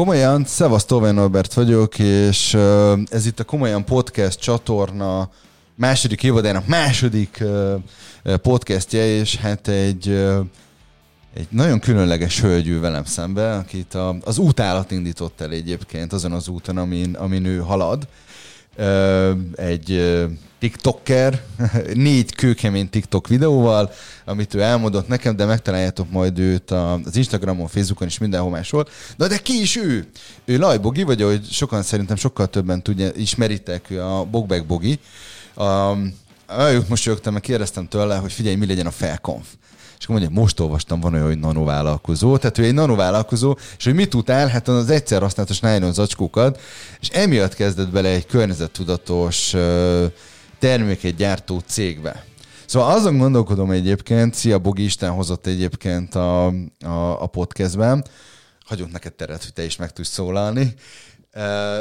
Komolyan, Szevasz, Tóvén Norbert vagyok, és ez itt a Komolyan Podcast csatorna második évadának második podcastje, és hát egy, egy nagyon különleges hölgy ül velem szembe, akit az útállat indított el egyébként azon az úton, amin, amin ő halad. Egy TikToker, négy kőkemény TikTok videóval, amit ő elmondott nekem, de megtaláljátok majd őt az Instagramon, Facebookon és mindenhol máshol. Na de ki is ő? Ő Lajbogi, vagy ahogy sokan szerintem sokkal többen tudja, ismeritek, ő a Bogbek Bogi. Um, most jöttem, meg kérdeztem tőle, hogy figyelj, mi legyen a felkonf. És akkor mondja, most olvastam, van olyan, hogy nanovállalkozó. Tehát ő egy nanovállalkozó, és hogy mit el? Hát az egyszer használatos nylon zacskókat, és emiatt kezdett bele egy környezettudatos terméket gyártó cégbe. Szóval azon gondolkodom egyébként, szia Bogi, Isten hozott egyébként a, a, a podcastben, hagyunk neked teret, hogy te is meg tudsz szólalni.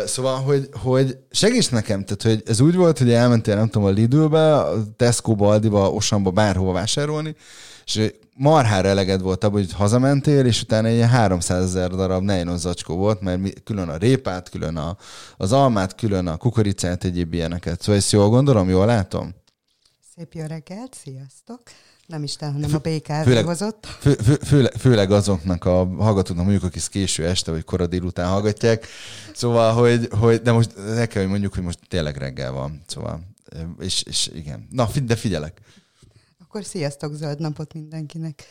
Szóval, hogy, hogy segíts nekem, tehát hogy ez úgy volt, hogy elmentél, nem tudom, a Lidlbe, Tesco-ba, Aldiba, Osamba, bárhova vásárolni, és marhára eleged volt abban, hogy hazamentél, és utána egy 300 ezer darab nylon zacskó volt, mert külön a répát, külön a, az almát, külön a kukoricát, egyéb ilyeneket. Szóval ezt jól gondolom, jól látom? Szép jó reggelt, sziasztok! Nem Isten, hanem a BKV főleg, hozott. Fő, fő, főleg, főleg azoknak a hallgatóknak mondjuk, akik késő este vagy kora délután hallgatják. Szóval, hogy, hogy de most el kell, hogy mondjuk, hogy most tényleg reggel van. Szóval, és, és igen. Na, de figyelek. Akkor sziasztok, zöld napot mindenkinek.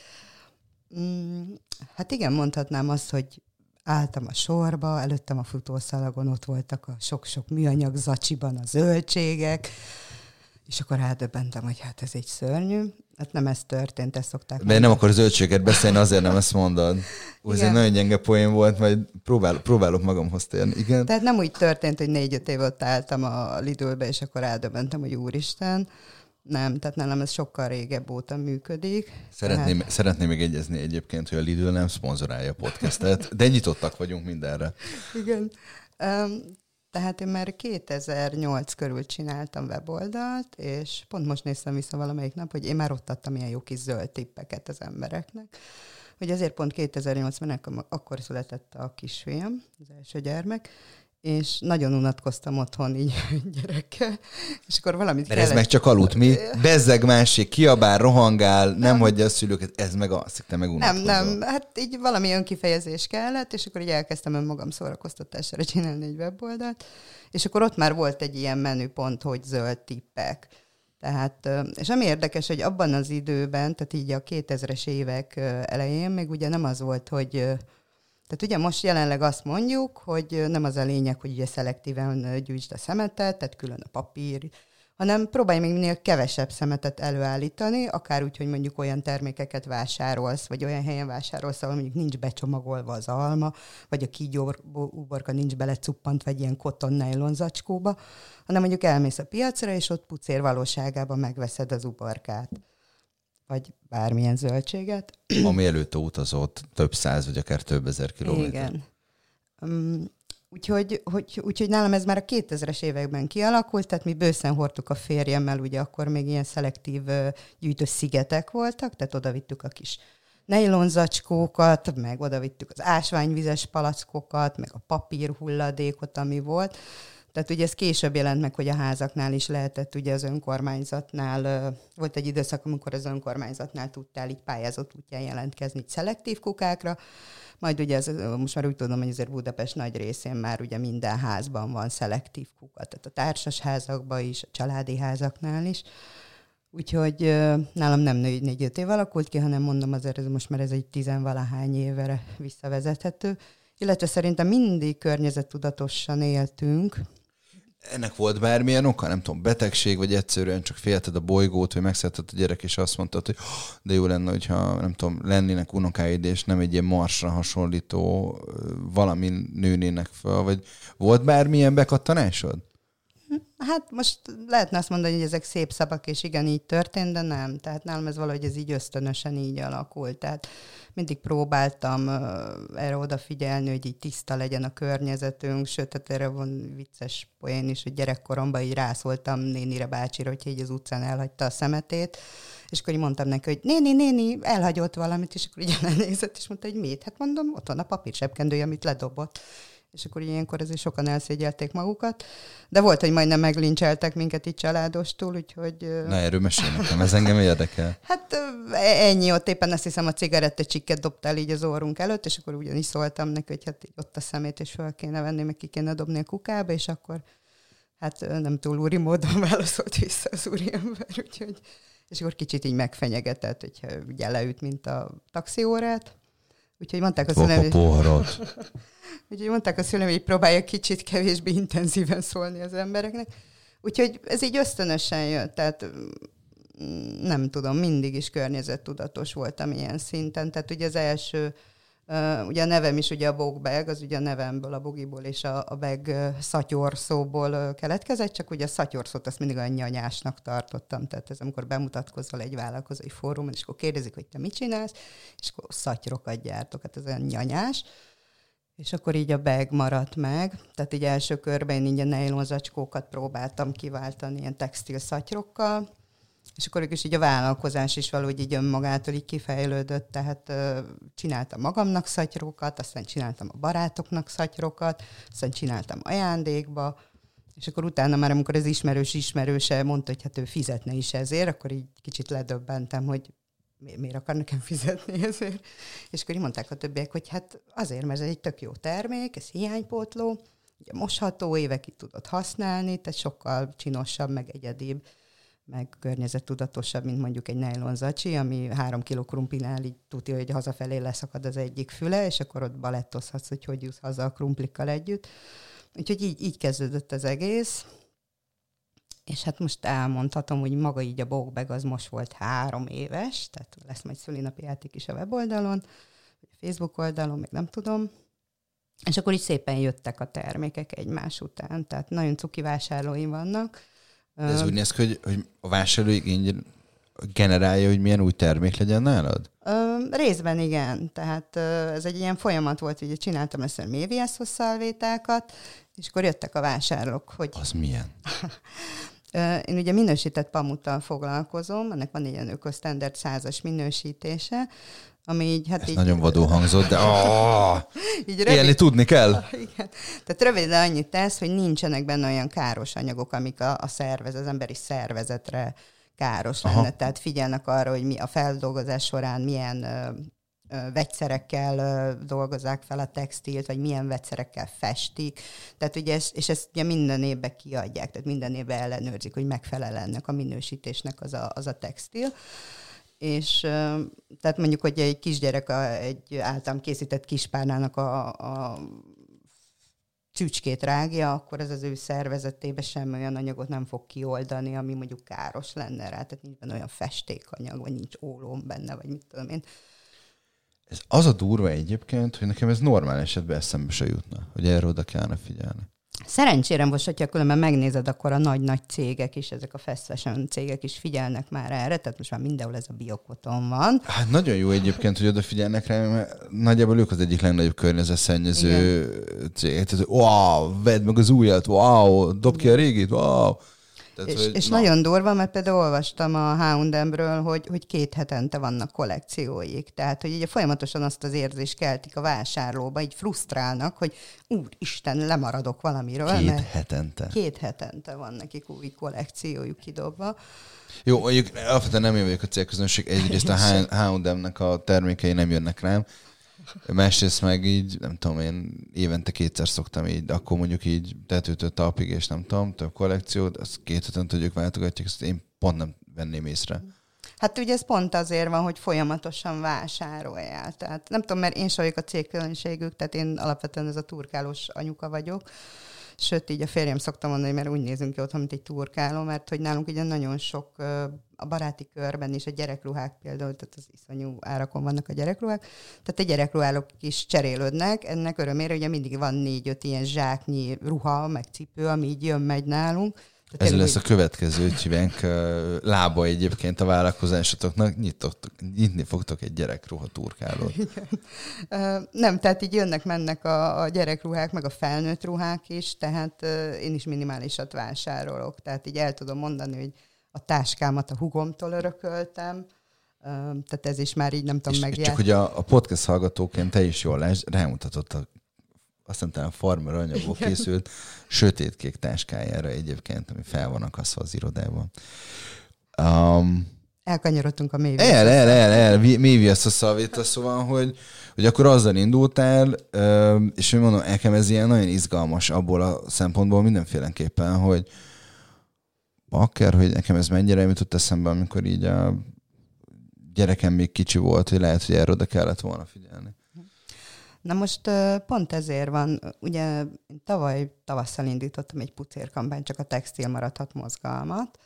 Mm, hát igen, mondhatnám azt, hogy álltam a sorba, előttem a futószalagon ott voltak a sok-sok műanyag zacsiban a zöldségek, és akkor rádöbbentem, hogy hát ez egy szörnyű. Hát nem ez történt, ezt szokták. De nem akar zöldséget beszélni, azért nem ezt mondod. Úgy ez egy nagyon gyenge poén volt, majd próbál, próbálok magamhoz térni. Igen. Tehát nem úgy történt, hogy négy-öt év ott álltam a Lidlbe, és akkor eldöbbentem, hogy úristen, nem, tehát nálam ez sokkal régebb óta működik. Szeretném, tehát... szeretném még egyezni egyébként, hogy a Lidl nem szponzorálja a podcastet, de nyitottak vagyunk mindenre. Igen. Um, tehát én már 2008 körül csináltam weboldalt, és pont most néztem vissza valamelyik nap, hogy én már ott adtam ilyen jó kis zöld tippeket az embereknek. Hogy azért pont 2008-ban akkor született a kisfiam, az első gyermek, és nagyon unatkoztam otthon így gyerekkel, és akkor valamit Mert kellett... ez meg csak aludt, mi? Bezzeg másik, kiabál, rohangál, nem, nem hagyja a szülőket, ez meg az, te meg Nem, nem, hát így valami önkifejezés kellett, és akkor így elkezdtem önmagam szórakoztatására csinálni egy weboldalt, és akkor ott már volt egy ilyen menüpont, hogy zöld tippek. Tehát, és ami érdekes, hogy abban az időben, tehát így a 2000-es évek elején még ugye nem az volt, hogy tehát ugye most jelenleg azt mondjuk, hogy nem az a lényeg, hogy ugye szelektíven gyűjtsd a szemetet, tehát külön a papír, hanem próbálj még minél kevesebb szemetet előállítani, akár úgy, hogy mondjuk olyan termékeket vásárolsz, vagy olyan helyen vásárolsz, ahol mondjuk nincs becsomagolva az alma, vagy a kígyóuborka nincs belecuppant, vagy ilyen koton nylon zacskóba, hanem mondjuk elmész a piacra, és ott pucér valóságában megveszed az uborkát vagy bármilyen zöldséget. Ami előtte utazott több száz, vagy akár több ezer kilométer. Igen. Um, úgyhogy, hogy, úgyhogy nálam ez már a 2000-es években kialakult, tehát mi bőszen hordtuk a férjemmel, ugye akkor még ilyen szelektív gyűjtő szigetek voltak, tehát oda vittük a kis nejlonzacskókat, meg oda vittük az ásványvizes palackokat, meg a papír hulladékot, ami volt. Tehát ugye ez később jelent meg, hogy a házaknál is lehetett, ugye az önkormányzatnál, volt egy időszak, amikor az önkormányzatnál tudtál így pályázott útján jelentkezni szelektív kukákra, majd ugye ez, most már úgy tudom, hogy azért Budapest nagy részén már ugye minden házban van szelektív kuka, tehát a társas házakban is, a családi házaknál is. Úgyhogy nálam nem négy-öt év alakult ki, hanem mondom azért, ez most már ez egy tizenvalahány évre visszavezethető. Illetve szerintem mindig környezettudatosan éltünk, ennek volt bármilyen oka, nem tudom, betegség, vagy egyszerűen csak félted a bolygót, vagy megszeretett a gyerek, és azt mondtad, hogy de jó lenne, hogyha nem tudom, lennének unokáid, és nem egy ilyen marsra hasonlító valami nőnének fel, vagy volt bármilyen bekattanásod? Hát most lehetne azt mondani, hogy ezek szép szavak, és igen, így történt, de nem. Tehát nálam ez valahogy ez így ösztönösen így alakult. Tehát mindig próbáltam erre odafigyelni, hogy így tiszta legyen a környezetünk, sőt, tehát erre van vicces poén is, hogy gyerekkoromban így rászóltam nénire, bácsira, hogy így az utcán elhagyta a szemetét, és akkor így mondtam neki, hogy néni, néni, elhagyott valamit, és akkor így elnézett, és mondta, hogy mit? Hát mondom, ott van a papír zsebkendője, amit ledobott és akkor ilyenkor azért sokan elszégyelték magukat. De volt, hogy majdnem meglincseltek minket itt családostul, úgyhogy... Na, erről mesélj nekem, ez engem érdekel. Hát ennyi, ott éppen azt hiszem a csikket dobtál így az orrunk előtt, és akkor ugyanis szóltam neki, hogy hát ott a szemét, és fel kéne venni, meg ki kéne dobni a kukába, és akkor hát nem túl úri módon válaszolt vissza az úriember, úgyhogy és akkor kicsit így megfenyegetett, hogyha ugye leüt, mint a taxiórát. Úgyhogy mondták a szüleim, Úgyhogy mondták a szüleim, hogy próbálja kicsit kevésbé intenzíven szólni az embereknek. Úgyhogy ez így ösztönösen jött, tehát mm, nem tudom, mindig is környezettudatos voltam ilyen szinten. Tehát ugye az első, uh, ugye a nevem is ugye a bogbeg, az ugye a nevemből, a bogiból és a, a beg szatyor szóból uh, keletkezett, csak ugye a szatyor szót azt mindig olyan nyanyásnak tartottam. Tehát ez amikor bemutatkozol egy vállalkozói fórumon, és akkor kérdezik, hogy te mit csinálsz, és akkor szatyrokat gyártok, hát ez olyan nyanyás. És akkor így a bag maradt meg, tehát így első körben én így a nylon zacskókat próbáltam kiváltani ilyen textil szatyrokkal, és akkor is így a vállalkozás is valahogy így önmagától így kifejlődött, tehát csináltam magamnak szatyrokat, aztán csináltam a barátoknak szatyrokat, aztán csináltam ajándékba, és akkor utána már, amikor az ismerős ismerőse mondta, hogy hát ő fizetne is ezért, akkor így kicsit ledöbbentem, hogy miért akar nekem fizetni ezért? És akkor így mondták a többiek, hogy hát azért, mert ez egy tök jó termék, ez hiánypótló, ugye mosható, évekig tudod használni, tehát sokkal csinosabb, meg egyedibb, meg környezettudatosabb, mint mondjuk egy nylon zacsi, ami három kiló krumplinál így tudja, hogy hazafelé leszakad az egyik füle, és akkor ott balettozhatsz, hogy hogy jussz haza a krumplikkal együtt. Úgyhogy így, így kezdődött az egész és hát most elmondhatom, hogy maga így a Bogbeg az most volt három éves, tehát lesz majd szülinapi játék is a weboldalon, a Facebook oldalon, még nem tudom. És akkor így szépen jöttek a termékek egymás után, tehát nagyon cuki vásárlóim vannak. De ez úgy néz ki, hogy, hogy a vásárló igény generálja, hogy milyen új termék legyen nálad? Ö, részben igen, tehát ö, ez egy ilyen folyamat volt, hogy csináltam ezt a méviászhoz szalvétákat, és akkor jöttek a vásárlók, hogy... Az milyen? Én ugye minősített pamuttal foglalkozom, ennek van egy ilyen ökosztenderd százas minősítése, ami így... Hát Ez így, nagyon vadó hangzott, de oh, így rövid, élni tudni kell. Igen. Tehát röviden annyit tesz, hogy nincsenek benne olyan káros anyagok, amik a, a szervez, az emberi szervezetre káros Aha. lenne. Tehát figyelnek arra, hogy mi a feldolgozás során milyen vegyszerekkel dolgozzák fel a textilt, vagy milyen vegyszerekkel festik. Tehát ugye ez, és ezt ugye minden évben kiadják, tehát minden évben ellenőrzik, hogy megfelel ennek a minősítésnek az a, az a textil. És tehát mondjuk, hogy egy kisgyerek egy általam készített kispárnának a, a csücskét rágja, akkor ez az ő szervezetébe semmi olyan anyagot nem fog kioldani, ami mondjuk káros lenne rá, tehát nincs benne olyan festékanyag, vagy nincs ólom benne, vagy mit tudom én. Ez az a durva egyébként, hogy nekem ez normál esetben eszembe se jutna, hogy erre oda kellene figyelni. Szerencsére most, hogyha különben megnézed, akkor a nagy-nagy cégek is, ezek a fast fashion cégek is figyelnek már erre, tehát most már mindenhol ez a biokoton van. Hát nagyon jó egyébként, hogy odafigyelnek rá, mert nagyjából ők az egyik legnagyobb környezetszennyező cég. Tehát, wow, vedd meg az újat, wow, dob ki a régit, wow. Tehát, és hogy, és na. nagyon durva, mert például olvastam a H&M-ről, hogy, hogy két hetente vannak kollekcióik. Tehát, hogy ugye folyamatosan azt az érzést keltik a vásárlóba, így frusztrálnak, hogy úristen, lemaradok valamiről. Két mert hetente. Két hetente van nekik új kollekciójuk kidobva. Jó, mondjuk alapvetően nem jövök a célközönség. Egyrészt a H&M-nek a termékei nem jönnek rám, Másrészt meg így, nem tudom, én évente kétszer szoktam így, akkor mondjuk így tetőtől talpig, és nem tudom, több kollekciót, azt két héten tudjuk váltogatják, ezt én pont nem venném észre. Hát ugye ez pont azért van, hogy folyamatosan vásároljál. Tehát nem tudom, mert én sem vagyok a cégkülönbségük, tehát én alapvetően ez a turkálós anyuka vagyok. Sőt, így a férjem szokta mondani, mert úgy nézünk ki otthon, mint egy turkáló, mert hogy nálunk ugye nagyon sok a baráti körben is a gyerekruhák például, tehát az iszonyú árakon vannak a gyerekruhák, tehát a gyerekruhálók is cserélődnek, ennek örömére ugye mindig van négy-öt ilyen zsáknyi ruha, meg cipő, ami így jön-megy nálunk, Ez lesz a következő ötjüvenk lába egyébként a vállalkozásotoknak, nyitott, nyitni fogtok egy gyerekruha turkálót. Nem, tehát így jönnek-mennek a, a gyerekruhák, meg a felnőtt ruhák is, tehát én is minimálisat vásárolok. Tehát így el tudom mondani, hogy a táskámat a hugomtól örököltem, tehát ez is már így nem tudom megjelni. Csak hogy a, a podcast hallgatóként te is jól lásd, rámutatott a azt hiszem farmer anyagból készült sötétkék táskájára egyébként, ami fel van akasztva az irodában. Um, Elkanyarodtunk a mélyviasz. El, el, el, el, mélyviasz a szavéta, szóval, hogy, hogy akkor azzal indultál, és én mondom, nekem ez ilyen nagyon izgalmas abból a szempontból mindenféleképpen, hogy bakker, hogy nekem ez mennyire jutott eszembe, amikor így a gyerekem még kicsi volt, hogy lehet, hogy erre oda kellett volna figyelni. Na most pont ezért van, ugye tavaly tavasszal indítottam egy pucérkampányt, csak a textil maradhat mozgalmat,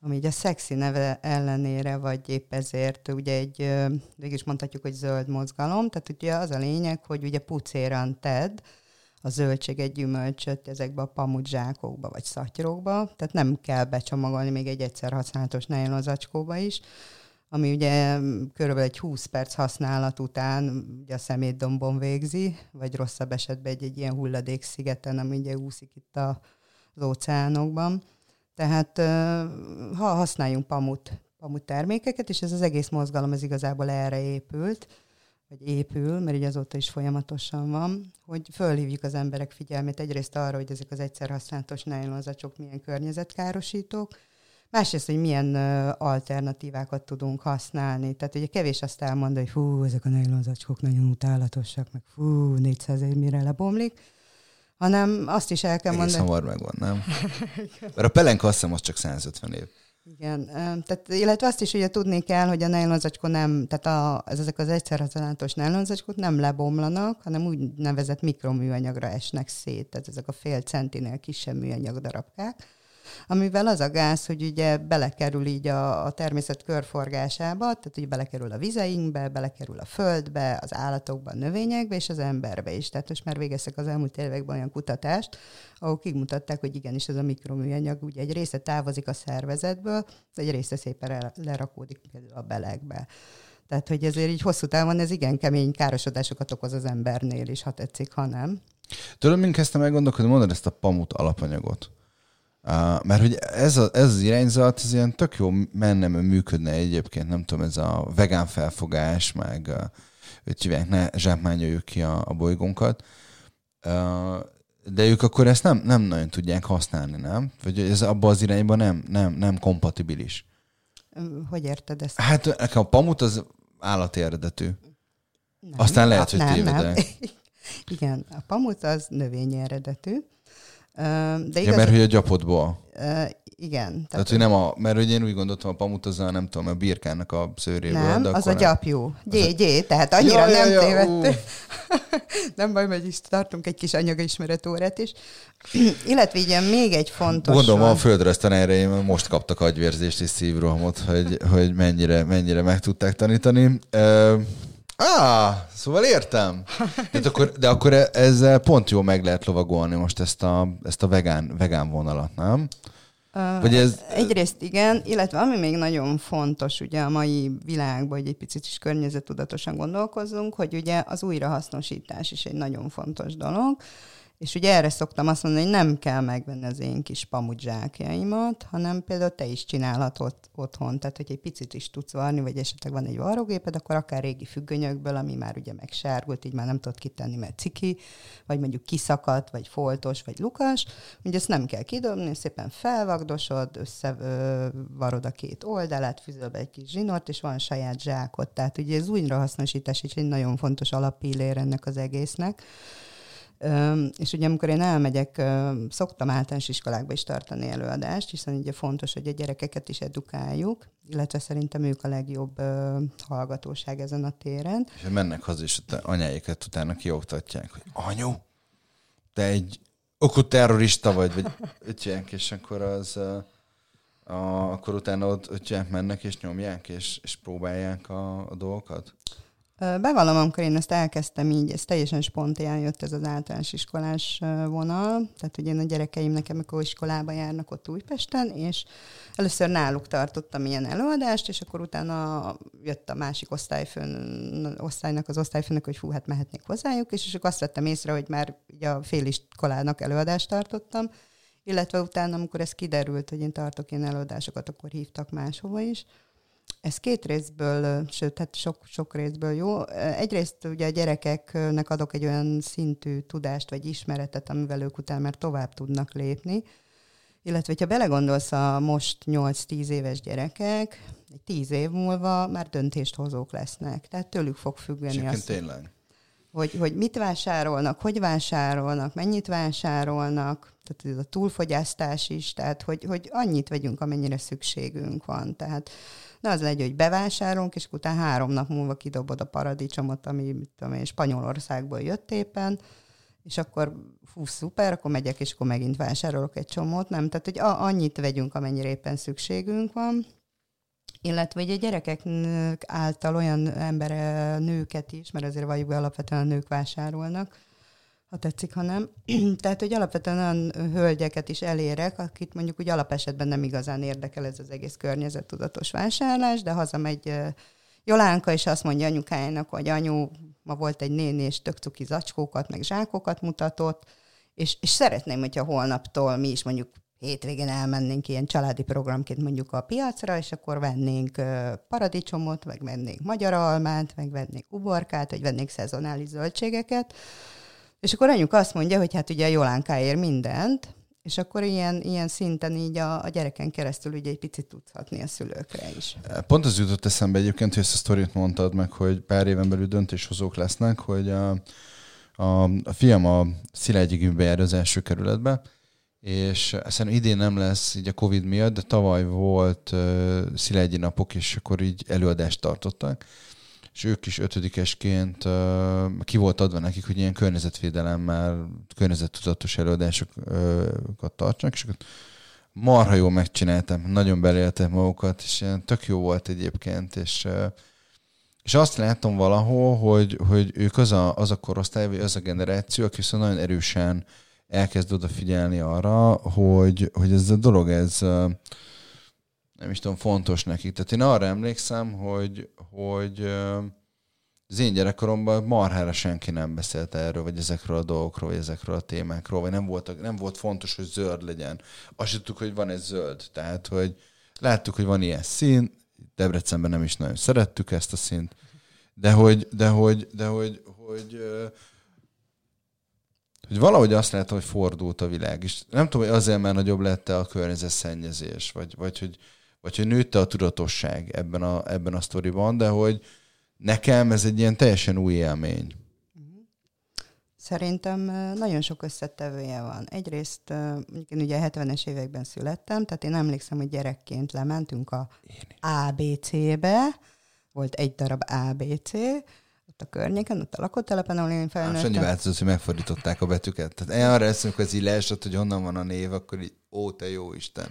ami ugye a szexi neve ellenére, vagy épp ezért ugye egy, is mondhatjuk, hogy zöld mozgalom, tehát ugye az a lényeg, hogy ugye pucéran tedd a zöldséget, gyümölcsöt ezekbe a pamutzsákokba, vagy szatyrokba, tehát nem kell becsomagolni még egy egyszer használatos nejlozacskóba is, ami ugye körülbelül egy 20 perc használat után ugye a szemétdombon végzi, vagy rosszabb esetben egy, egy ilyen hulladékszigeten, ami ugye úszik itt a, az óceánokban. Tehát ha használjunk pamut, pamut termékeket, és ez az egész mozgalom ez igazából erre épült, vagy épül, mert ugye azóta is folyamatosan van, hogy fölhívjuk az emberek figyelmét egyrészt arra, hogy ezek az egyszer használatos nejlonzacsok milyen környezetkárosítók, Másrészt, hogy milyen alternatívákat tudunk használni. Tehát ugye kevés azt elmondani, hogy fú, ezek a nejlonzacskók nagyon utálatosak, meg fú, 400 év mire lebomlik, hanem azt is el kell Egész mondani. hamar megvan, nem? Mert a pelenka azt hiszem, az csak 150 év. Igen, tehát, illetve azt is ugye tudni kell, hogy a nejlonzacskó nem, tehát a, ez, ezek az egyszerhasználatos nejlonzacskók nem lebomlanak, hanem úgy nevezett mikroműanyagra esnek szét, tehát ezek a fél centinél kisebb műanyag darabkák amivel az a gáz, hogy ugye belekerül így a, a természet körforgásába, tehát hogy belekerül a vizeinkbe, belekerül a földbe, az állatokba, a növényekbe és az emberbe is. Tehát most már végeztek az elmúlt években olyan kutatást, ahol kimutatták, hogy igenis ez a mikroműanyag ugye egy része távozik a szervezetből, egy része szépen lerakódik például a belegbe. Tehát, hogy ezért így hosszú távon ez igen kemény károsodásokat okoz az embernél is, ha tetszik, ha nem. Tudod, mint kezdtem elgondolkodni, mondod ezt a pamut alapanyagot. Uh, mert hogy ez, a, ez az irányzat, ez ilyen tök jó menne, működne egyébként, nem tudom, ez a vegán felfogás, meg hogy hívják, ne zsákmányoljuk ki a, a bolygónkat. Uh, de ők akkor ezt nem, nem nagyon tudják használni, nem? Vagy ez abban az irányban nem, nem, nem kompatibilis. Hogy érted ezt? Hát nekem a pamut az állati eredetű. Nem, Aztán lehet, hogy nem, tévedek. Nem. Igen, a pamut az növényi eredetű. De igaz, ja, mert hogy a gyapotból. Igen. Tehát, tehát, hogy nem a, mert hogy én úgy gondoltam, a pamut az a, nem tudom, a birkának a szőréből. Nem, de az a gyapjú. Gyé, gyé, tehát annyira ja, nem ja, tévedtünk. nem baj, hogy is tartunk egy kis anyagaismeretórát is. Illetve így még egy fontos... Gondolom, a földre erre most kaptak agyvérzést és szívrohamot, hogy, hogy mennyire, mennyire meg tudták tanítani. Ah, szóval értem. De akkor, de akkor e- ezzel pont jó meg lehet lovagolni most ezt a, ezt a vegán, vegán vonalat, nem? Vagy ez... Egyrészt igen, illetve ami még nagyon fontos ugye a mai világban, hogy egy picit is környezetudatosan gondolkozzunk, hogy ugye az újrahasznosítás is egy nagyon fontos dolog. És ugye erre szoktam azt mondani, hogy nem kell megvenni az én kis pamudzsákjaimat, hanem például te is csinálhatod otthon. Tehát, hogy egy picit is tudsz varni, vagy esetleg van egy varrógéped, akkor akár régi függönyökből, ami már ugye megsárgult, így már nem tudod kitenni, mert ciki, vagy mondjuk kiszakadt, vagy foltos, vagy lukas. Ugye ezt nem kell kidobni, szépen felvagdosod, összevarod a két oldalát, fűzöl be egy kis zsinort, és van saját zsákot. Tehát ugye ez újrahasznosítás is egy nagyon fontos alapillér ennek az egésznek. És ugye amikor én elmegyek, szoktam általános iskolákba is tartani előadást, hiszen ugye fontos, hogy a gyerekeket is edukáljuk, illetve szerintem ők a legjobb hallgatóság ezen a téren. És mennek haza, és anyáikat utána kioktatják, hogy anyu, te egy okut terrorista vagy, vagy ötjánk, és akkor az a, akkor utána ott ötjánk mennek, és nyomják, és, és próbálják a, a dolgokat? Bevallom, amikor én ezt elkezdtem így, ez teljesen spontán jött ez az általános iskolás vonal, tehát hogy én a gyerekeim nekem, amikor iskolába járnak ott Újpesten, és először náluk tartottam ilyen előadást, és akkor utána jött a másik osztályfőn, osztálynak az osztályfőnök, hogy fú, hát mehetnék hozzájuk, és, és akkor azt vettem észre, hogy már ugye a féliskolának előadást tartottam, illetve utána, amikor ez kiderült, hogy én tartok ilyen előadásokat, akkor hívtak máshova is, ez két részből, sőt, hát sok, sok részből jó. Egyrészt ugye a gyerekeknek adok egy olyan szintű tudást vagy ismeretet, amivel ők után már tovább tudnak lépni. Illetve, ha belegondolsz a most 8-10 éves gyerekek, egy 10 év múlva már döntést hozók lesznek. Tehát tőlük fog függeni az. tényleg. Hogy, hogy mit vásárolnak, hogy vásárolnak, mennyit vásárolnak, tehát ez a túlfogyasztás is, tehát hogy, hogy annyit vegyünk, amennyire szükségünk van. Tehát de az legyen, hogy bevásárolunk, és utána három nap múlva kidobod a paradicsomot, ami tudom én, Spanyolországból jött éppen, és akkor fú, szuper, akkor megyek, és akkor megint vásárolok egy csomót, nem? Tehát, hogy a, annyit vegyünk, amennyire éppen szükségünk van, illetve a gyerekek által olyan ember, nőket is, mert azért valljuk alapvetően a nők vásárolnak, ha tetszik, ha nem. Tehát, hogy alapvetően olyan hölgyeket is elérek, akit mondjuk úgy alapesetben nem igazán érdekel ez az egész környezettudatos vásárlás, de hazamegy Jolánka, és azt mondja anyukájának, hogy anyu, ma volt egy néni, és tök cuki zacskókat, meg zsákokat mutatott, és, és szeretném, hogyha holnaptól mi is mondjuk hétvégén elmennénk ilyen családi programként mondjuk a piacra, és akkor vennénk paradicsomot, meg vennénk magyar almát, meg vennénk uborkát, vagy vennénk szezonális zöldségeket, és akkor anyuk azt mondja, hogy hát ugye a Jolánka ér mindent, és akkor ilyen, ilyen szinten így a, a gyereken keresztül ugye egy picit tudhatni a szülőkre is. Pont az jutott eszembe egyébként, hogy ezt a sztorit mondtad meg, hogy pár éven belül döntéshozók lesznek, hogy a, a, a fiam a Szilágyi Gimbe jár az első kerületbe, és szerintem idén nem lesz így a Covid miatt, de tavaly volt uh, Szilágyi napok, és akkor így előadást tartottak, és ők is ötödikesként uh, ki volt adva nekik, hogy ilyen környezetvédelemmel, környezettudatos előadásokat tartsanak, és akkor marha jól megcsináltam, nagyon beléltem magukat, és ilyen tök jó volt egyébként, és, és azt látom valahol, hogy, hogy ők az a, az a korosztály, vagy az a generáció, aki viszont nagyon erősen elkezd odafigyelni arra, hogy, hogy ez a dolog, ez nem is tudom, fontos nekik. Tehát én arra emlékszem, hogy, hogy az én gyerekkoromban marhára senki nem beszélt erről, vagy ezekről a dolgokról, vagy ezekről a témákról, vagy nem volt, nem volt fontos, hogy zöld legyen. Azt tudtuk, hogy van egy zöld. Tehát, hogy láttuk, hogy van ilyen szín, Debrecenben nem is nagyon szerettük ezt a színt, de hogy, de hogy, de hogy, hogy, hogy valahogy azt lehet, hogy fordult a világ. És nem tudom, hogy azért, mert nagyobb lett a környezetszennyezés, vagy, vagy hogy vagy hogy nőtte a tudatosság ebben a, ebben a sztoriban, de hogy nekem ez egy ilyen teljesen új élmény. Szerintem nagyon sok összetevője van. Egyrészt, én ugye 70-es években születtem, tehát én emlékszem, hogy gyerekként lementünk a ABC-be, volt egy darab ABC, ott a környéken, ott a lakótelepen, ahol én felnőttem. Annyi változott, hogy megfordították a betűket. Tehát arra eszünk, hogy az így leesett, hogy honnan van a név, akkor így, ó, te jó Isten.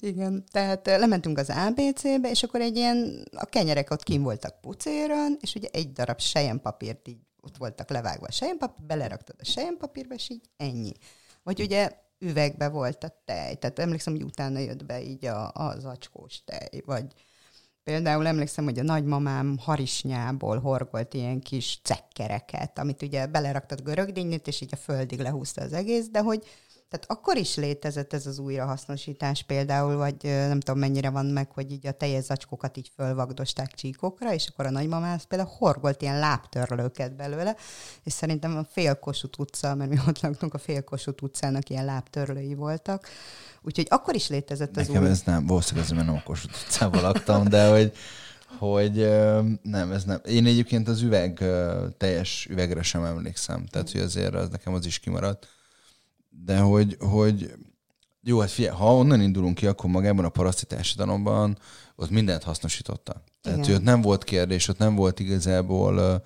Igen, tehát lementünk az ABC-be, és akkor egy ilyen, a kenyerek ott kim voltak pucéron, és ugye egy darab sejempapírt így ott voltak levágva a sejempapír, beleraktad a sejempapírba, és így ennyi. Vagy ugye üvegbe volt a tej, tehát emlékszem, hogy utána jött be így a, az acskós tej, vagy Például emlékszem, hogy a nagymamám harisnyából horgolt ilyen kis cekkereket, amit ugye beleraktad görögdínyét, és így a földig lehúzta az egész, de hogy tehát akkor is létezett ez az újrahasznosítás például, vagy nem tudom mennyire van meg, hogy így a teljes zacskókat így fölvagdosták csíkokra, és akkor a nagymamám például horgolt ilyen lábtörlőket belőle, és szerintem a Félkosut utca, mert mi ott laktunk, a Félkosut utcának ilyen lábtörlői voltak, úgyhogy akkor is létezett az Nekem új... ez nem, valószínűleg nem a Kossuth utcában laktam, de hogy hogy nem, ez nem. Én egyébként az üveg, teljes üvegre sem emlékszem, tehát hogy azért az nekem az is kimaradt de hogy, hogy jó, hát figyelj, ha onnan indulunk ki, akkor magában a paraszti társadalomban ott mindent hasznosította. Tehát, hogy ott nem volt kérdés, ott nem volt igazából,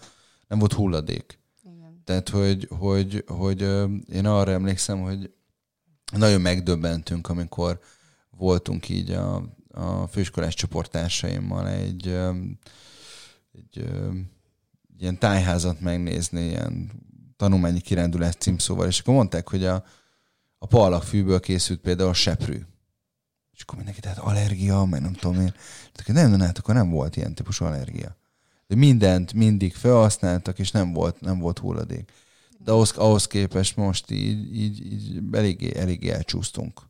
nem volt hulladék. Igen. Tehát, hogy, hogy, hogy én arra emlékszem, hogy nagyon megdöbbentünk, amikor voltunk így a, a főiskolás csoporttársaimmal egy, egy ilyen tájházat megnézni, ilyen tanulmányi kirándulás címszóval, és akkor mondták, hogy a, a pallakfűből készült például a seprű. És akkor mindenki, tehát allergia, meg nem tudom én. Nem, nem, hát akkor nem volt ilyen típusú allergia. De mindent mindig felhasználtak, és nem volt, nem volt hulladék. De ahhoz, ahhoz képest most így, így, így eléggé, eléggé elcsúsztunk.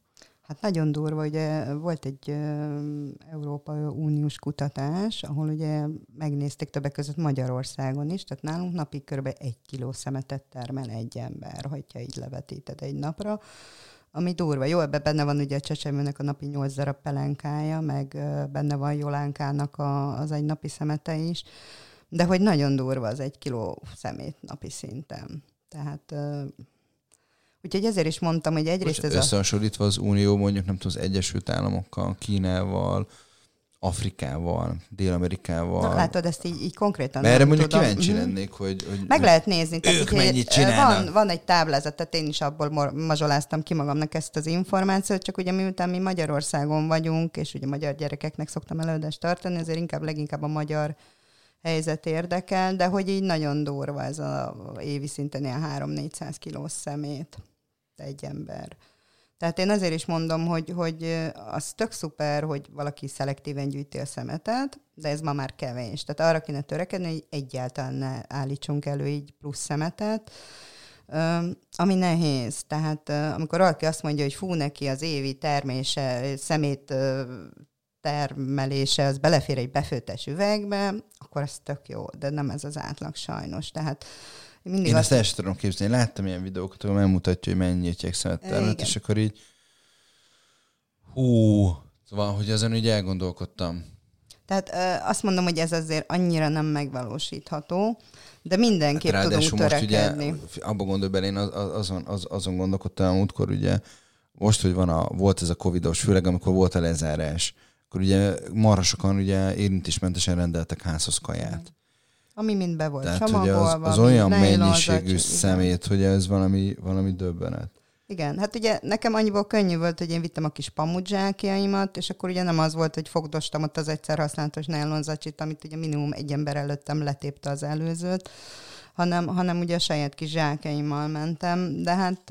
Hát nagyon durva, ugye volt egy uh, Európa Uniós kutatás, ahol ugye megnézték többek között Magyarországon is, tehát nálunk napi kb. egy kiló szemetet termel egy ember, hogyha így levetíted egy napra, ami durva. Jó, ebben benne van ugye a csecsemőnek a napi 8 darab pelenkája, meg benne van Jolánkának a, az egy napi szemete is, de hogy nagyon durva az egy kiló szemét napi szinten. Tehát Úgyhogy ezért is mondtam, hogy egyrészt ez Összehasonlítva az Unió mondjuk nem tudom, az Egyesült Államokkal, Kínával, Afrikával, Dél-Amerikával. Na, látod, ezt így, így konkrétan Mert erre mondjuk tudom. kíváncsi mhm. lennék, hogy, hogy Meg lehet nézni. Tehát ők tehát, mennyit csinálnak. Van, van egy táblázat, tehát én is abból mazsoláztam ki magamnak ezt az információt, csak ugye miután mi Magyarországon vagyunk, és ugye magyar gyerekeknek szoktam előadást tartani, ezért inkább leginkább a magyar helyzet érdekel, de hogy így nagyon durva ez a évi szinten ilyen 3-400 kilós szemét egy ember. Tehát én azért is mondom, hogy, hogy az tök szuper, hogy valaki szelektíven gyűjti a szemetet, de ez ma már kevés. Tehát arra kéne törekedni, hogy egyáltalán ne állítsunk elő így plusz szemetet, ami nehéz. Tehát amikor valaki azt mondja, hogy fú, neki az évi termése, szemét termelése, az belefér egy befőttes üvegbe, akkor az tök jó, de nem ez az átlag sajnos. Tehát mindig Én azt el tudom képzelni. Láttam ilyen videókat, ahol megmutatja, hogy mennyi étjegszemet termelt, és akkor így hú, szóval, hogy azon így elgondolkodtam. Tehát ö, azt mondom, hogy ez azért annyira nem megvalósítható, de mindenképp hát tudunk törekedni. Most ugye, abba gondolj bele, én az, azon, az, azon gondolkodtam útkor, ugye, most, hogy van a, volt ez a covidos, főleg amikor volt a lezárás, akkor ugye marha sokan ugye érintésmentesen rendeltek házhoz kaját. Ami mind be volt Tehát, hogy az, az olyan mennyiségű szemét, hogy ez valami, valami döbbenet. Igen, hát ugye nekem annyiból könnyű volt, hogy én vittem a kis pamudzsákjaimat, és akkor ugye nem az volt, hogy fogdostam ott az egyszer használatos nylonzacsit, amit ugye minimum egy ember előttem letépte az előzőt, hanem, hanem ugye a saját kis zsákjaimmal mentem, de hát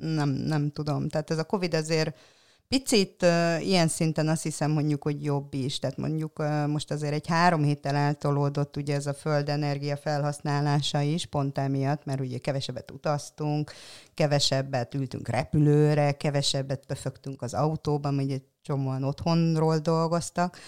nem, nem tudom. Tehát ez a Covid azért Picit uh, ilyen szinten azt hiszem mondjuk, hogy jobb is. Tehát mondjuk uh, most azért egy három héttel eltolódott ugye ez a földenergia felhasználása is, pont emiatt, mert ugye kevesebbet utaztunk, kevesebbet ültünk repülőre, kevesebbet pöfögtünk az autóban, ugye csomóan otthonról dolgoztak.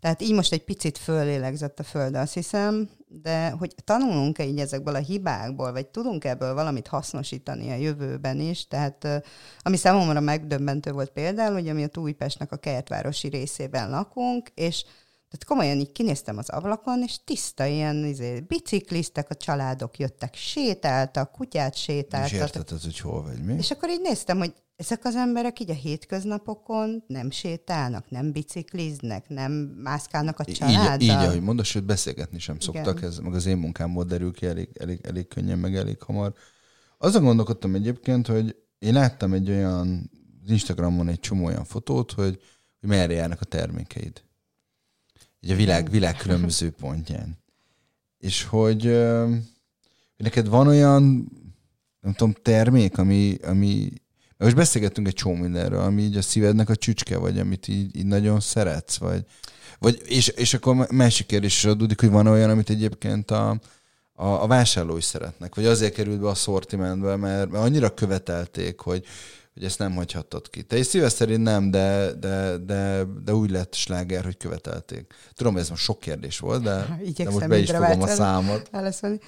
Tehát így most egy picit fölélegzett a föld, azt hiszem, de hogy tanulunk-e így ezekből a hibákból, vagy tudunk ebből valamit hasznosítani a jövőben is, tehát ami számomra megdöbbentő volt például, hogy ami a Újpestnek a kertvárosi részében lakunk, és tehát komolyan így kinéztem az ablakon, és tiszta ilyen izé, bicikliztek, a családok jöttek, sétáltak, kutyát sétáltak. És érted, hogy hol vagy mi? És akkor így néztem, hogy ezek az emberek így a hétköznapokon nem sétálnak, nem bicikliznek, nem mászkálnak a családdal. Így, így ahogy mondod, sőt beszélgetni sem szoktak, Igen. ez meg az én munkámból derül ki elég, elég, elég könnyen, meg elég hamar. Azon gondolkodtam egyébként, hogy én láttam egy olyan, az Instagramon egy csomó olyan fotót, hogy, hogy merre járnak a termékeid. Így a világ, világ különböző pontján. És hogy, hogy neked van olyan, nem tudom, termék, ami, ami most beszélgettünk egy csomó mindenről, ami így a szívednek a csücske, vagy amit így, így nagyon szeretsz, vagy, vagy és, és akkor másik kérdés is adódik, hogy van olyan, amit egyébként a, a, a vásárlói szeretnek, vagy azért került be a szortimentbe, mert, mert annyira követelték, hogy, hogy ezt nem hagyhattad ki. Te is szíves szerint nem, de, de, de, de úgy lett sláger, hogy követelték. Tudom, ez most sok kérdés volt, de, de most be is fogom a számot. Válaszolni.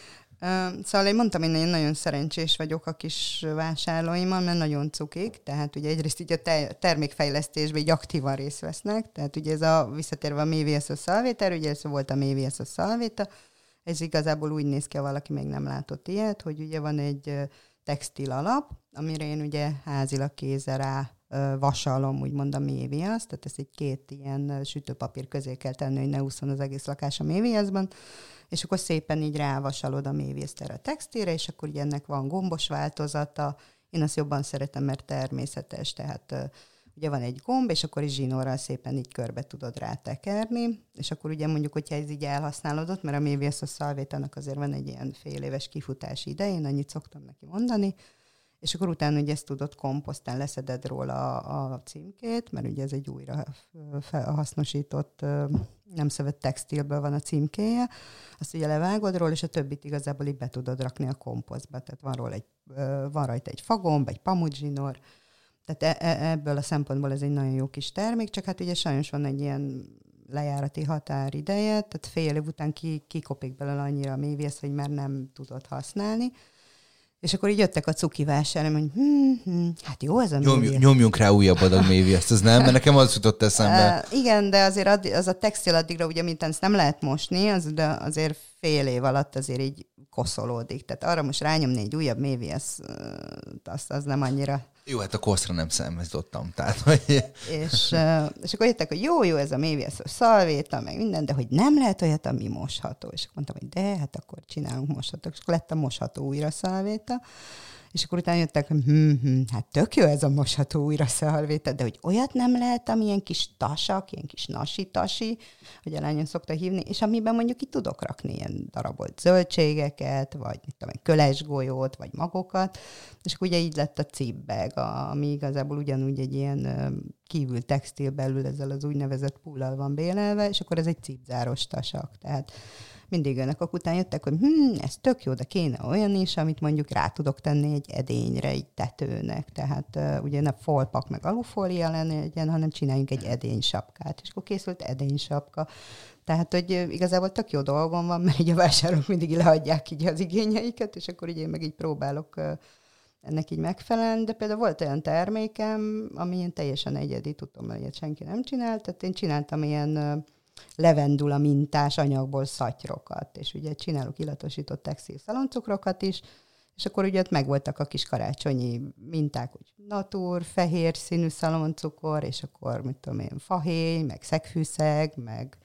Szóval én mondtam, hogy én nagyon szerencsés vagyok a kis vásárlóimmal, mert nagyon cukik, tehát ugye egyrészt így a termékfejlesztésben így aktívan részt vesznek, tehát ugye ez a visszatérve a mévieszos szalvéter, ugye ez volt a mévieszos szalvéta, ez igazából úgy néz ki, ha valaki még nem látott ilyet, hogy ugye van egy textil alap, amire én ugye házilag kézzel rá vasalom, úgymond a méviasz, tehát ezt egy két ilyen sütőpapír közé kell tenni, hogy ne úszon az egész lakás a méviaszban, és akkor szépen így rávasalod a mévészt erre a textilre, és akkor ugye ennek van gombos változata, én azt jobban szeretem, mert természetes, tehát ugye van egy gomb, és akkor is zsinórral szépen így körbe tudod rátekerni, és akkor ugye mondjuk, hogyha ez így elhasználódott, mert a méviasz a szalvétának azért van egy ilyen fél éves kifutási ideje, én annyit szoktam neki mondani, és akkor utána ugye ezt tudod komposztán, leszeded róla a, a címkét, mert ugye ez egy újra hasznosított, nem szövet textilből van a címkéje, azt ugye levágod róla, és a többit igazából így be tudod rakni a komposztba. Tehát van, róla egy, van rajta egy fagomb, egy pamudzsinor, tehát e, e, ebből a szempontból ez egy nagyon jó kis termék, csak hát ugye sajnos van egy ilyen lejárati határideje, tehát fél év után ki, kikopik belőle annyira a mévész, hogy már nem tudod használni. És akkor így jöttek a cuki vásárlók, hogy hm, hm, hát jó ez a Nyom, Nyomjunk rá újabb adag ezt az nem? Mert nekem az jutott eszembe. Uh, igen, de azért addig, az a textil addigra, ugye, mint ezt nem lehet mosni, az, de azért fél év alatt azért így koszolódik. Tehát arra most rányomni egy újabb méviesz, az, az nem annyira jó, hát a koszra nem számítottam. Tehát, hogy... és, és akkor jöttek, hogy jó, jó, ez a mévieszos szalvéta, meg minden, de hogy nem lehet olyat, ami mosható. És mondtam, hogy de, hát akkor csinálunk mosható. És akkor lett a mosható újra szalvéta. És akkor utána jöttek, hm, hm, hát tök jó ez a mosható újra szalvéta, de hogy olyat nem lehet, ami ilyen kis tasak, ilyen kis nasi-tasi, hogy a lányon szokta hívni, és amiben mondjuk itt tudok rakni ilyen darabolt zöldségeket, vagy mit tudom, kölesgolyót, vagy magokat, és akkor ugye így lett a cipbag, ami igazából ugyanúgy egy ilyen kívül textil belül ezzel az úgynevezett pullal van bélelve, és akkor ez egy cipzáros tasak. Tehát mindig önök után jöttek, hogy hm, ez tök jó, de kéne olyan is, amit mondjuk rá tudok tenni egy edényre, egy tetőnek. Tehát uh, ugye ne folpak meg alufólia legyen, hanem csináljunk egy edénysapkát. És akkor készült edénysapka. Tehát, hogy igazából tök jó dolgom van, mert így a vásárok mindig leadják így az igényeiket, és akkor így én meg így próbálok uh, ennek így megfelelni, de például volt olyan termékem, ami ilyen teljesen egyedi, tudom, hogy ilyet senki nem csinált, tehát én csináltam ilyen levendula mintás anyagból szatyrokat, és ugye csinálok illatosított textil szaloncukrokat is, és akkor ugye ott megvoltak a kis karácsonyi minták, hogy natúr, fehér színű szaloncukor, és akkor, mit tudom én, fahéj, meg szegfűszeg, meg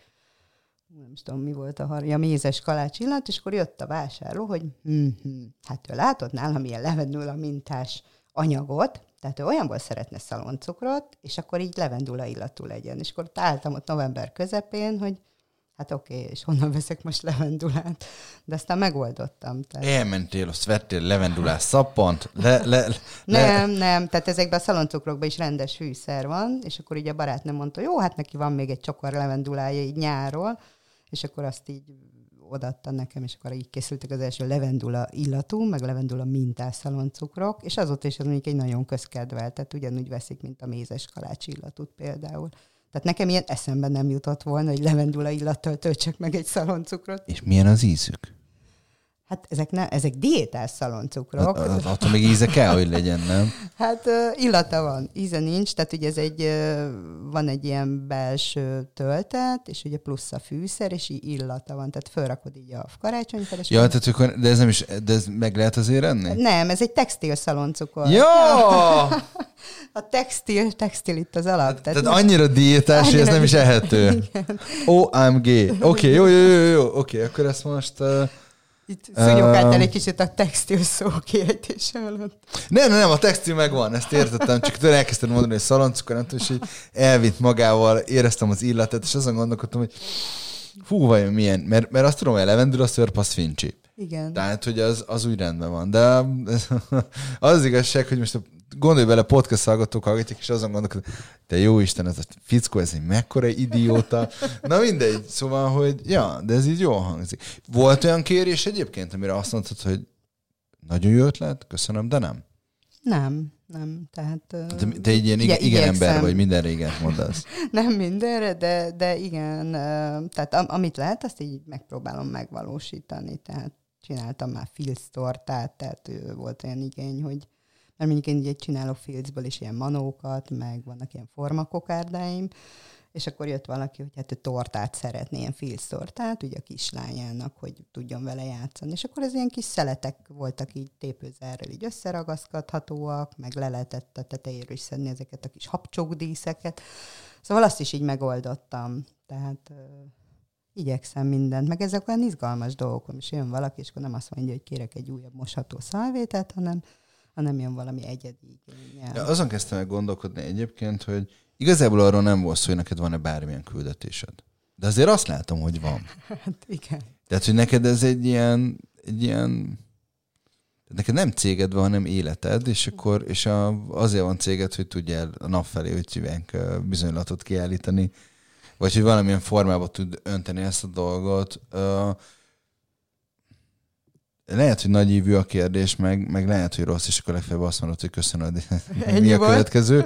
nem is tudom, mi volt a harja, mézes kalács illat, és akkor jött a vásárló, hogy hm, hm, hát ő látott nálam ilyen levendula mintás anyagot, tehát ő olyanból szeretne szaloncukrot, és akkor így levendula illatú legyen. És akkor álltam ott november közepén, hogy hát oké, okay, és honnan veszek most levendulát? De aztán megoldottam. Tehát... Elmentél, azt vettél levendulás szappant? Le, le, le... Nem, nem, tehát ezekben a szaloncukrokban is rendes fűszer van, és akkor így a barátnőm mondta, jó, hát neki van még egy csokor levendulája így nyáról, és akkor azt így odaadta nekem, és akkor így készültek az első levendula illatú, meg levendula mintás szaloncukrok, és azóta is az mondjuk egy nagyon közkedvelt, tehát ugyanúgy veszik, mint a mézes kalács illatút például. Tehát nekem ilyen eszembe nem jutott volna, hogy levendula illattal töltsek meg egy szaloncukrot. És milyen az ízük? Hát ezek, ne, ezek diétás szaloncukrok. Attól még íze kell, hogy legyen, nem? Hát illata van, íze nincs, tehát ugye ez egy, van egy ilyen belső töltet, és ugye plusz a fűszer, és így illata van, tehát felrakod így a karácsonyfeles. Ja, tehát akkor, de ez nem is, de ez meg lehet azért enni? Nem, ez egy textil szaloncukor. Ja! a textil, textil itt az alap. Tehát, tehát annyira diétás, hogy ez nem is ehető. Igen. OMG. Oké, okay, jó, jó, jó, jó, oké, okay, akkor ezt most... Uh... Itt szúnyogáltál egy kicsit a textil szó kiejtése alatt. Nem, nem, a textil megvan, ezt értettem, csak tőle elkezdtem mondani, hogy szaloncukor, nem tudom, és így elvitt magával, éreztem az illatát, és azon gondolkodtam, hogy fú, vajon milyen, mert, mert azt tudom, hogy a levendula a szörp az fincsi. Igen. Tehát, hogy az, az úgy rendben van. De az, az igazság, hogy most a gondolj bele, podcast hallgatók hallgatják, és azon gondolkodok, te jó Isten, ez a fickó, ez egy mekkora idióta. Na mindegy, szóval, hogy ja, de ez így jól hangzik. Volt olyan kérés egyébként, amire azt mondtad, hogy nagyon jó ötlet, köszönöm, de nem? Nem, nem. Tehát, de te egy ilyen igen, igen ember vagy, minden régen mondasz. nem mindenre, de, de igen. Tehát amit lehet, azt így megpróbálom megvalósítani. Tehát csináltam már filztortát, tehát volt olyan igény, hogy mert mondjuk én ugye csinálok filcből is ilyen manókat, meg vannak ilyen formakokárdáim, és akkor jött valaki, hogy hát ő tortát szeretné, ilyen filctortát, ugye a kislányának, hogy tudjon vele játszani. És akkor ez ilyen kis szeletek voltak így tépőzerrel így összeragaszkodhatóak, meg le lehetett a tetejéről is szedni ezeket a kis habcsókdíszeket. Szóval azt is így megoldottam. Tehát uh, igyekszem mindent, meg ezek olyan izgalmas dolgok, és jön valaki, és akkor nem azt mondja, hogy kérek egy újabb mosható szalvétet, hanem ha nem jön valami egyedi igényel. Ja, azon kezdtem meg gondolkodni egyébként, hogy igazából arról nem volt szó, hogy neked van-e bármilyen küldetésed. De azért azt látom, hogy van. Hát igen. Tehát, hogy neked ez egy ilyen, egy ilyen neked nem céged van, hanem életed, és akkor és a, azért van céged, hogy tudjál a nap felé, hogy hívják, bizonylatot kiállítani, vagy hogy valamilyen formában tud önteni ezt a dolgot. Lehet, hogy nagy ívű a kérdés, meg, meg lehet, hogy rossz, és akkor legfeljebb azt mondod, hogy köszönöd, mi a következő.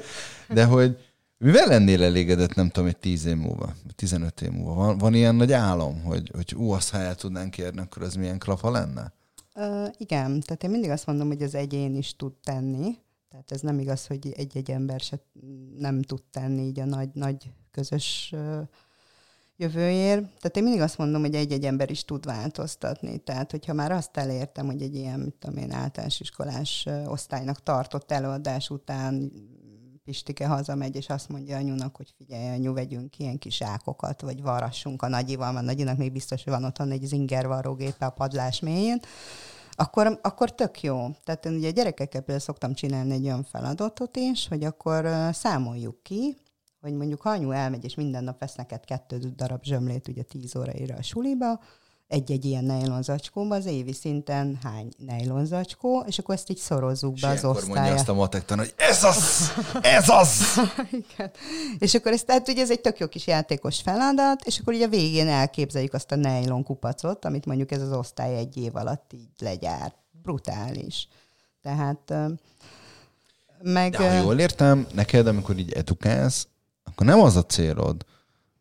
De hogy mivel lennél elégedett, nem tudom, egy 10 év múlva, 15 év múlva? Van, van ilyen nagy álom, hogy, hogy ú, azt ha el tudnánk kérni, akkor ez milyen klapa lenne? Uh, igen, tehát én mindig azt mondom, hogy az egyén is tud tenni. Tehát ez nem igaz, hogy egy-egy ember se nem tud tenni így a nagy, nagy közös uh, jövőért. Tehát én mindig azt mondom, hogy egy-egy ember is tud változtatni. Tehát, hogyha már azt elértem, hogy egy ilyen, mit tudom én, általános iskolás osztálynak tartott előadás után Pistike hazamegy, és azt mondja anyunak, hogy figyelj, anyu, vegyünk ilyen kis ákokat, vagy varassunk a nagyival, mert nagyinak még biztos, hogy van otthon egy zinger varrógépe a padlás mélyén, akkor, akkor tök jó. Tehát én ugye gyerekekkel például szoktam csinálni egy olyan feladatot is, hogy akkor számoljuk ki, hogy mondjuk ha anyu elmegy, és minden nap vesz neked kettő darab zsömlét ugye tíz óraira a suliba, egy-egy ilyen nejlonzacskóba, az évi szinten hány nejlonzacskó, és akkor ezt így szorozzuk be az osztályra. mondja azt a matektan, hogy ez az! Ez az! Igen. És akkor ez, tehát ugye ez egy tök jó kis játékos feladat, és akkor ugye a végén elképzeljük azt a nejlon kupacot, amit mondjuk ez az osztály egy év alatt így legyárt. Brutális. Tehát meg... De ha jól értem, neked, amikor így edukálsz, akkor nem az a célod,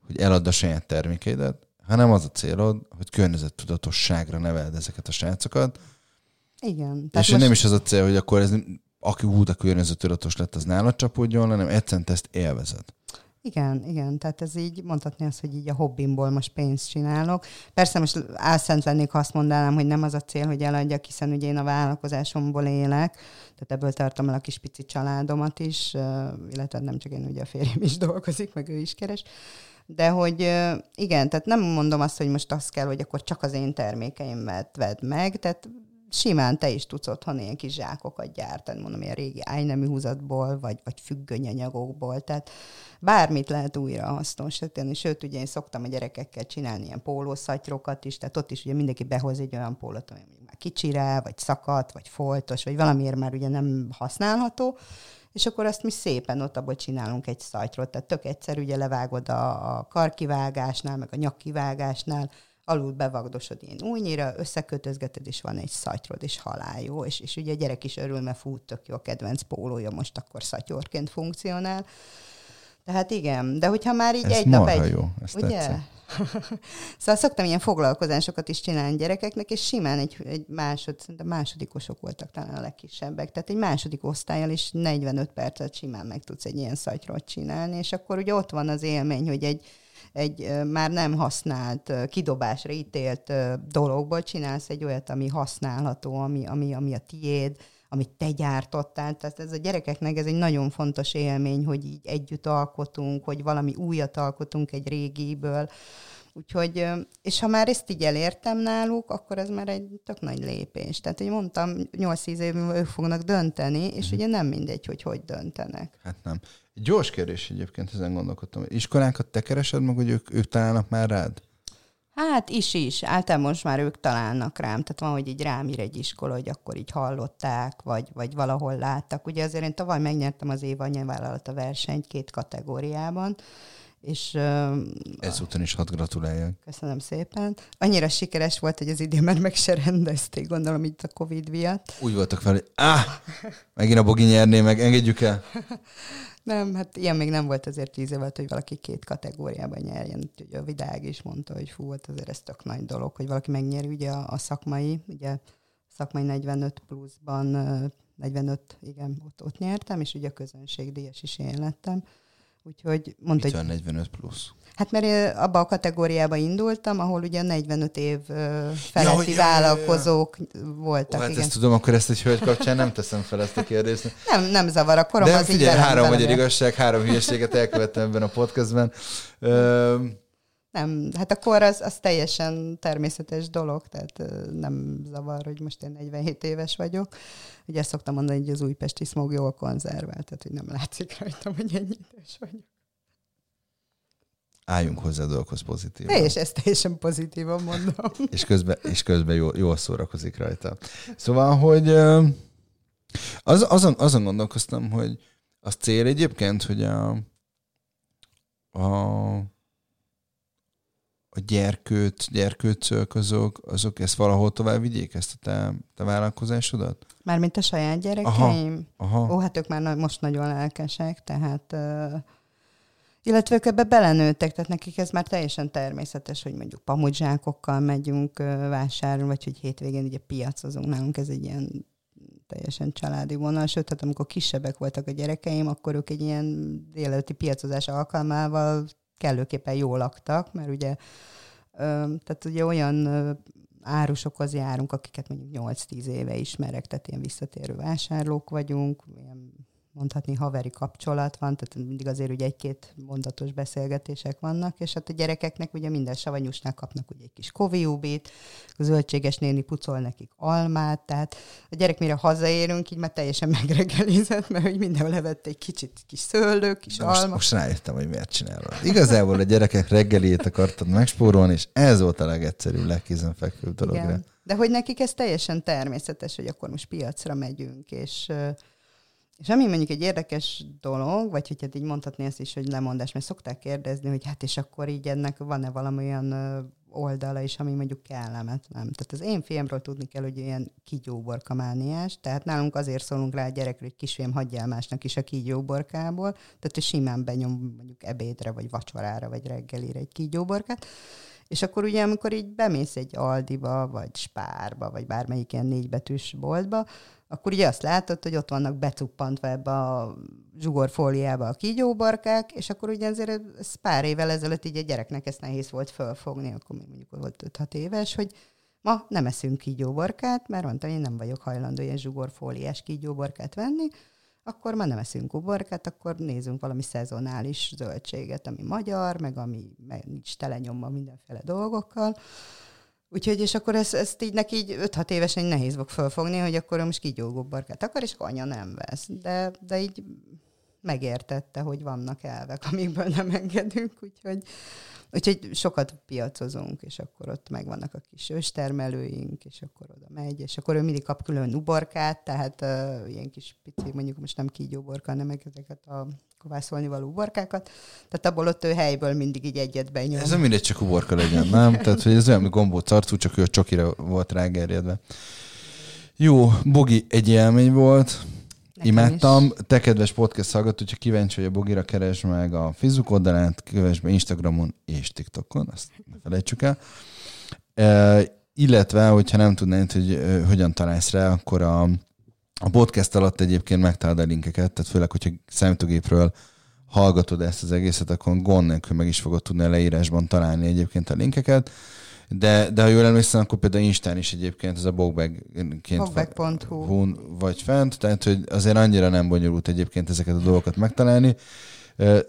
hogy eladd a saját termékeidet, hanem az a célod, hogy környezettudatosságra neveld ezeket a srácokat. Igen. És most... nem is az a cél, hogy akkor ez, aki hú, a környezettudatos lett, az nálad csapódjon, hanem egyszerűen ezt élvezed. Igen, igen, tehát ez így mondhatni azt, hogy így a hobbimból most pénzt csinálok. Persze most álszent lennék, ha azt mondanám, hogy nem az a cél, hogy eladjak, hiszen ugye én a vállalkozásomból élek, tehát ebből tartom el a kis pici családomat is, illetve nem csak én, ugye a férjem is dolgozik, meg ő is keres. De hogy igen, tehát nem mondom azt, hogy most azt kell, hogy akkor csak az én termékeimet vedd meg, tehát simán te is tudsz otthon ilyen kis zsákokat gyártani, mondom, ilyen régi ájnemű húzatból, vagy, vagy függönyanyagokból, tehát bármit lehet újra hasznosítani, sőt, ugye én szoktam a gyerekekkel csinálni ilyen pólószatyrokat is, tehát ott is ugye mindenki behoz egy olyan pólót, ami már kicsire, vagy szakadt, vagy foltos, vagy valamiért már ugye nem használható, és akkor azt mi szépen ott abból csinálunk egy szajtrot. Tehát tök egyszerű, ugye levágod a, a karkivágásnál, meg a nyakkivágásnál, alul bevagdosod ilyen újnyira, összekötözgeted, és van egy szatyrod, és halál jó. És, és ugye a gyerek is örül, mert fú, tök jó a kedvenc pólója, most akkor szatyorként funkcionál. Tehát igen, de hogyha már így Ez egy nap egy... jó, ezt ugye? Tetszett. szóval szoktam ilyen foglalkozásokat is csinálni gyerekeknek, és simán egy, egy másod, de másodikosok voltak talán a legkisebbek, tehát egy második osztályjal is 45 percet simán meg tudsz egy ilyen szatyrot csinálni, és akkor ugye ott van az élmény, hogy egy, egy már nem használt, kidobásra ítélt dologból csinálsz egy olyat, ami használható, ami, ami, ami a tiéd, amit te gyártottál. Tehát ez a gyerekeknek ez egy nagyon fontos élmény, hogy így együtt alkotunk, hogy valami újat alkotunk egy régiből. Úgyhogy, és ha már ezt így elértem náluk, akkor ez már egy tök nagy lépés. Tehát, hogy mondtam, 8-10 év ők fognak dönteni, és mm. ugye nem mindegy, hogy hogy döntenek. Hát nem. Gyors kérdés egyébként, ezen gondolkodtam. Iskolákat te keresed meg, hogy ők, ők találnak már rád? Hát is is. Általában most már ők találnak rám. Tehát van, hogy így rám ír egy iskola, hogy akkor így hallották, vagy, vagy valahol láttak. Ugye azért én tavaly megnyertem az év a versenyt két kategóriában, és... Ezúton is hadd gratuláljak. Köszönöm szépen. Annyira sikeres volt, hogy az idén már meg se rendezték, gondolom itt a Covid miatt. Úgy voltak fel, hogy áh, megint a Bogi nyerné meg, engedjük el. Nem, hát ilyen még nem volt azért tíz évet, hogy valaki két kategóriában nyerjen. Ugye a Vidág is mondta, hogy fú, volt hát azért ez tök nagy dolog, hogy valaki megnyeri ugye a, a szakmai, ugye szakmai 45 pluszban, 45, igen, ott, ott nyertem, és ugye a közönségdíjas is én lettem. Úgyhogy mondta, Mit hogy... 45 plusz? Hát mert abba a kategóriába indultam, ahol ugye 45 év feletti ja, vállalkozók ja, ja, ja. voltak. Ó, hát igen. ezt tudom, akkor ezt egy hölgy kapcsán nem teszem fel ezt a kérdést. Nem, nem zavar, a korom De az figyelj, így három magyar igazság, három hülyeséget elkövettem ebben a podcastben. Nem, hát akkor az, az teljesen természetes dolog, tehát nem zavar, hogy most én 47 éves vagyok. Ugye ezt szoktam mondani, hogy az újpesti smog jól konzervált, tehát hogy nem látszik rajtam, hogy ennyi idős vagyok. Álljunk hozzá a dolgokhoz pozitívan. És ezt teljesen pozitívan mondom. és közben, és közben jól, jól szórakozik rajta. Szóval, hogy az, azon, azon gondolkoztam, hogy az cél egyébként, hogy a, a, a gyerkőt, gyerkőcök, azok, azok ezt valahol tovább vigyék, ezt a te, te vállalkozásodat? Mármint a saját gyerekeim? Aha, aha. Ó, hát ők már most nagyon lelkesek, tehát uh, illetve ők ebbe belenőttek, tehát nekik ez már teljesen természetes, hogy mondjuk pamudzsákokkal megyünk uh, vásárolni, vagy hogy hétvégén ugye piacozunk nálunk, ez egy ilyen teljesen családi vonal, sőt, tehát amikor kisebbek voltak a gyerekeim, akkor ők egy ilyen délelőtti piacozás alkalmával kellőképpen jól laktak, mert ugye, tehát ugye olyan árusokhoz járunk, akiket mondjuk 8-10 éve ismerek, tehát ilyen visszatérő vásárlók vagyunk, ilyen mondhatni haveri kapcsolat van, tehát mindig azért ugye egy-két mondatos beszélgetések vannak, és hát a gyerekeknek ugye minden savanyúsnál kapnak ugye egy kis koviubit, a zöldséges néni pucol nekik almát, tehát a gyerek mire hazaérünk, így már teljesen megreggelizett, mert hogy mindenhol levett egy kicsit kis szőlő, kis De alma. Most, most rájöttem, hogy miért csinálod. Igazából a gyerekek reggelét akartad megspórolni, és ez volt a legegyszerűbb, legkézenfekvőbb dolog. Igen. De hogy nekik ez teljesen természetes, hogy akkor most piacra megyünk, és és ami mondjuk egy érdekes dolog, vagy hogy hát így mondhatni ezt is, hogy lemondás, mert szokták kérdezni, hogy hát és akkor így ennek van-e valamilyen oldala is, ami mondjuk kellemetlen. Tehát az én fiamról tudni kell, hogy ilyen kígyóborkamániás, tehát nálunk azért szólunk rá a gyerekre, hogy kisfiam hagyja el másnak is a kígyóborkából, tehát hogy simán benyom mondjuk ebédre, vagy vacsorára, vagy reggelire egy kígyóborkát. És akkor ugye, amikor így bemész egy Aldiba, vagy Spárba, vagy bármelyik ilyen négybetűs boltba, akkor ugye azt látod, hogy ott vannak becuppantva ebbe a zsugorfóliába a kígyóbarkák, és akkor ugye azért ez pár évvel ezelőtt így a gyereknek ezt nehéz volt fölfogni, akkor még mondjuk volt 5-6 éves, hogy ma nem eszünk kígyóbarkát, mert mondta, hogy én nem vagyok hajlandó ilyen zsugorfóliás kígyóbarkát venni, akkor ma nem eszünk uborkát, akkor nézzünk valami szezonális zöldséget, ami magyar, meg ami meg nincs telenyomva mindenféle dolgokkal. Úgyhogy, és akkor ezt, ezt így neki így 5-6 évesen nehéz fog fölfogni, hogy akkor most kígyógó barkát akar, és akkor anya nem vesz. De, de így megértette, hogy vannak elvek, amikből nem engedünk, úgyhogy, úgyhogy sokat piacozunk, és akkor ott megvannak a kis őstermelőink, és akkor oda megy, és akkor ő mindig kap külön uborkát, tehát uh, ilyen kis pici, mondjuk most nem kígyóborka, hanem ezeket a kovászolni való uborkákat. Tehát abból ott ő helyből mindig így egyet benyom. Ez nem mindegy, csak uborka legyen, nem? Tehát, hogy ez olyan, mint gombóc tartó, csak ő a csokira volt rágerjedve. Jó, Bogi egy élmény volt. Nekem Imádtam. Is. Te kedves podcast hallgató, hogyha kíváncsi vagy a Bogira, keresd meg a Facebook oldalát, kövess be Instagramon és TikTokon, azt ne felejtsük el. E, illetve, hogyha nem tudnád, hogy e, hogyan találsz rá, akkor a a podcast alatt egyébként megtalálod a linkeket, tehát főleg, hogyha számítógépről hallgatod ezt az egészet, akkor gond nélkül meg is fogod tudni a leírásban találni egyébként a linkeket. De, de ha jól emlékszem, akkor például Instán is egyébként ez a bogbag-ként vagy fent, tehát hogy azért annyira nem bonyolult egyébként ezeket a dolgokat megtalálni.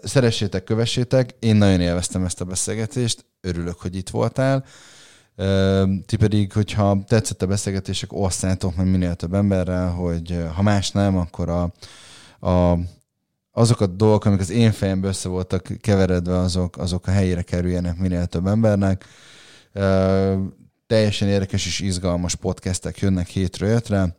Szeressétek, kövessétek, én nagyon élveztem ezt a beszélgetést, örülök, hogy itt voltál. Ti pedig, hogyha tetszett a beszélgetések, osszátok meg minél több emberrel, hogy ha más nem, akkor a, a, azok a dolgok, amik az én fejembe össze voltak keveredve, azok, azok a helyére kerüljenek minél több embernek. Teljesen érdekes és izgalmas podcastek jönnek hétről hétre.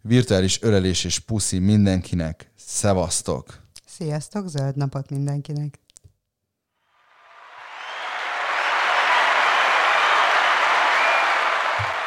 Virtuális ölelés és puszi mindenkinek. Szevasztok! Sziasztok, zöld napot mindenkinek!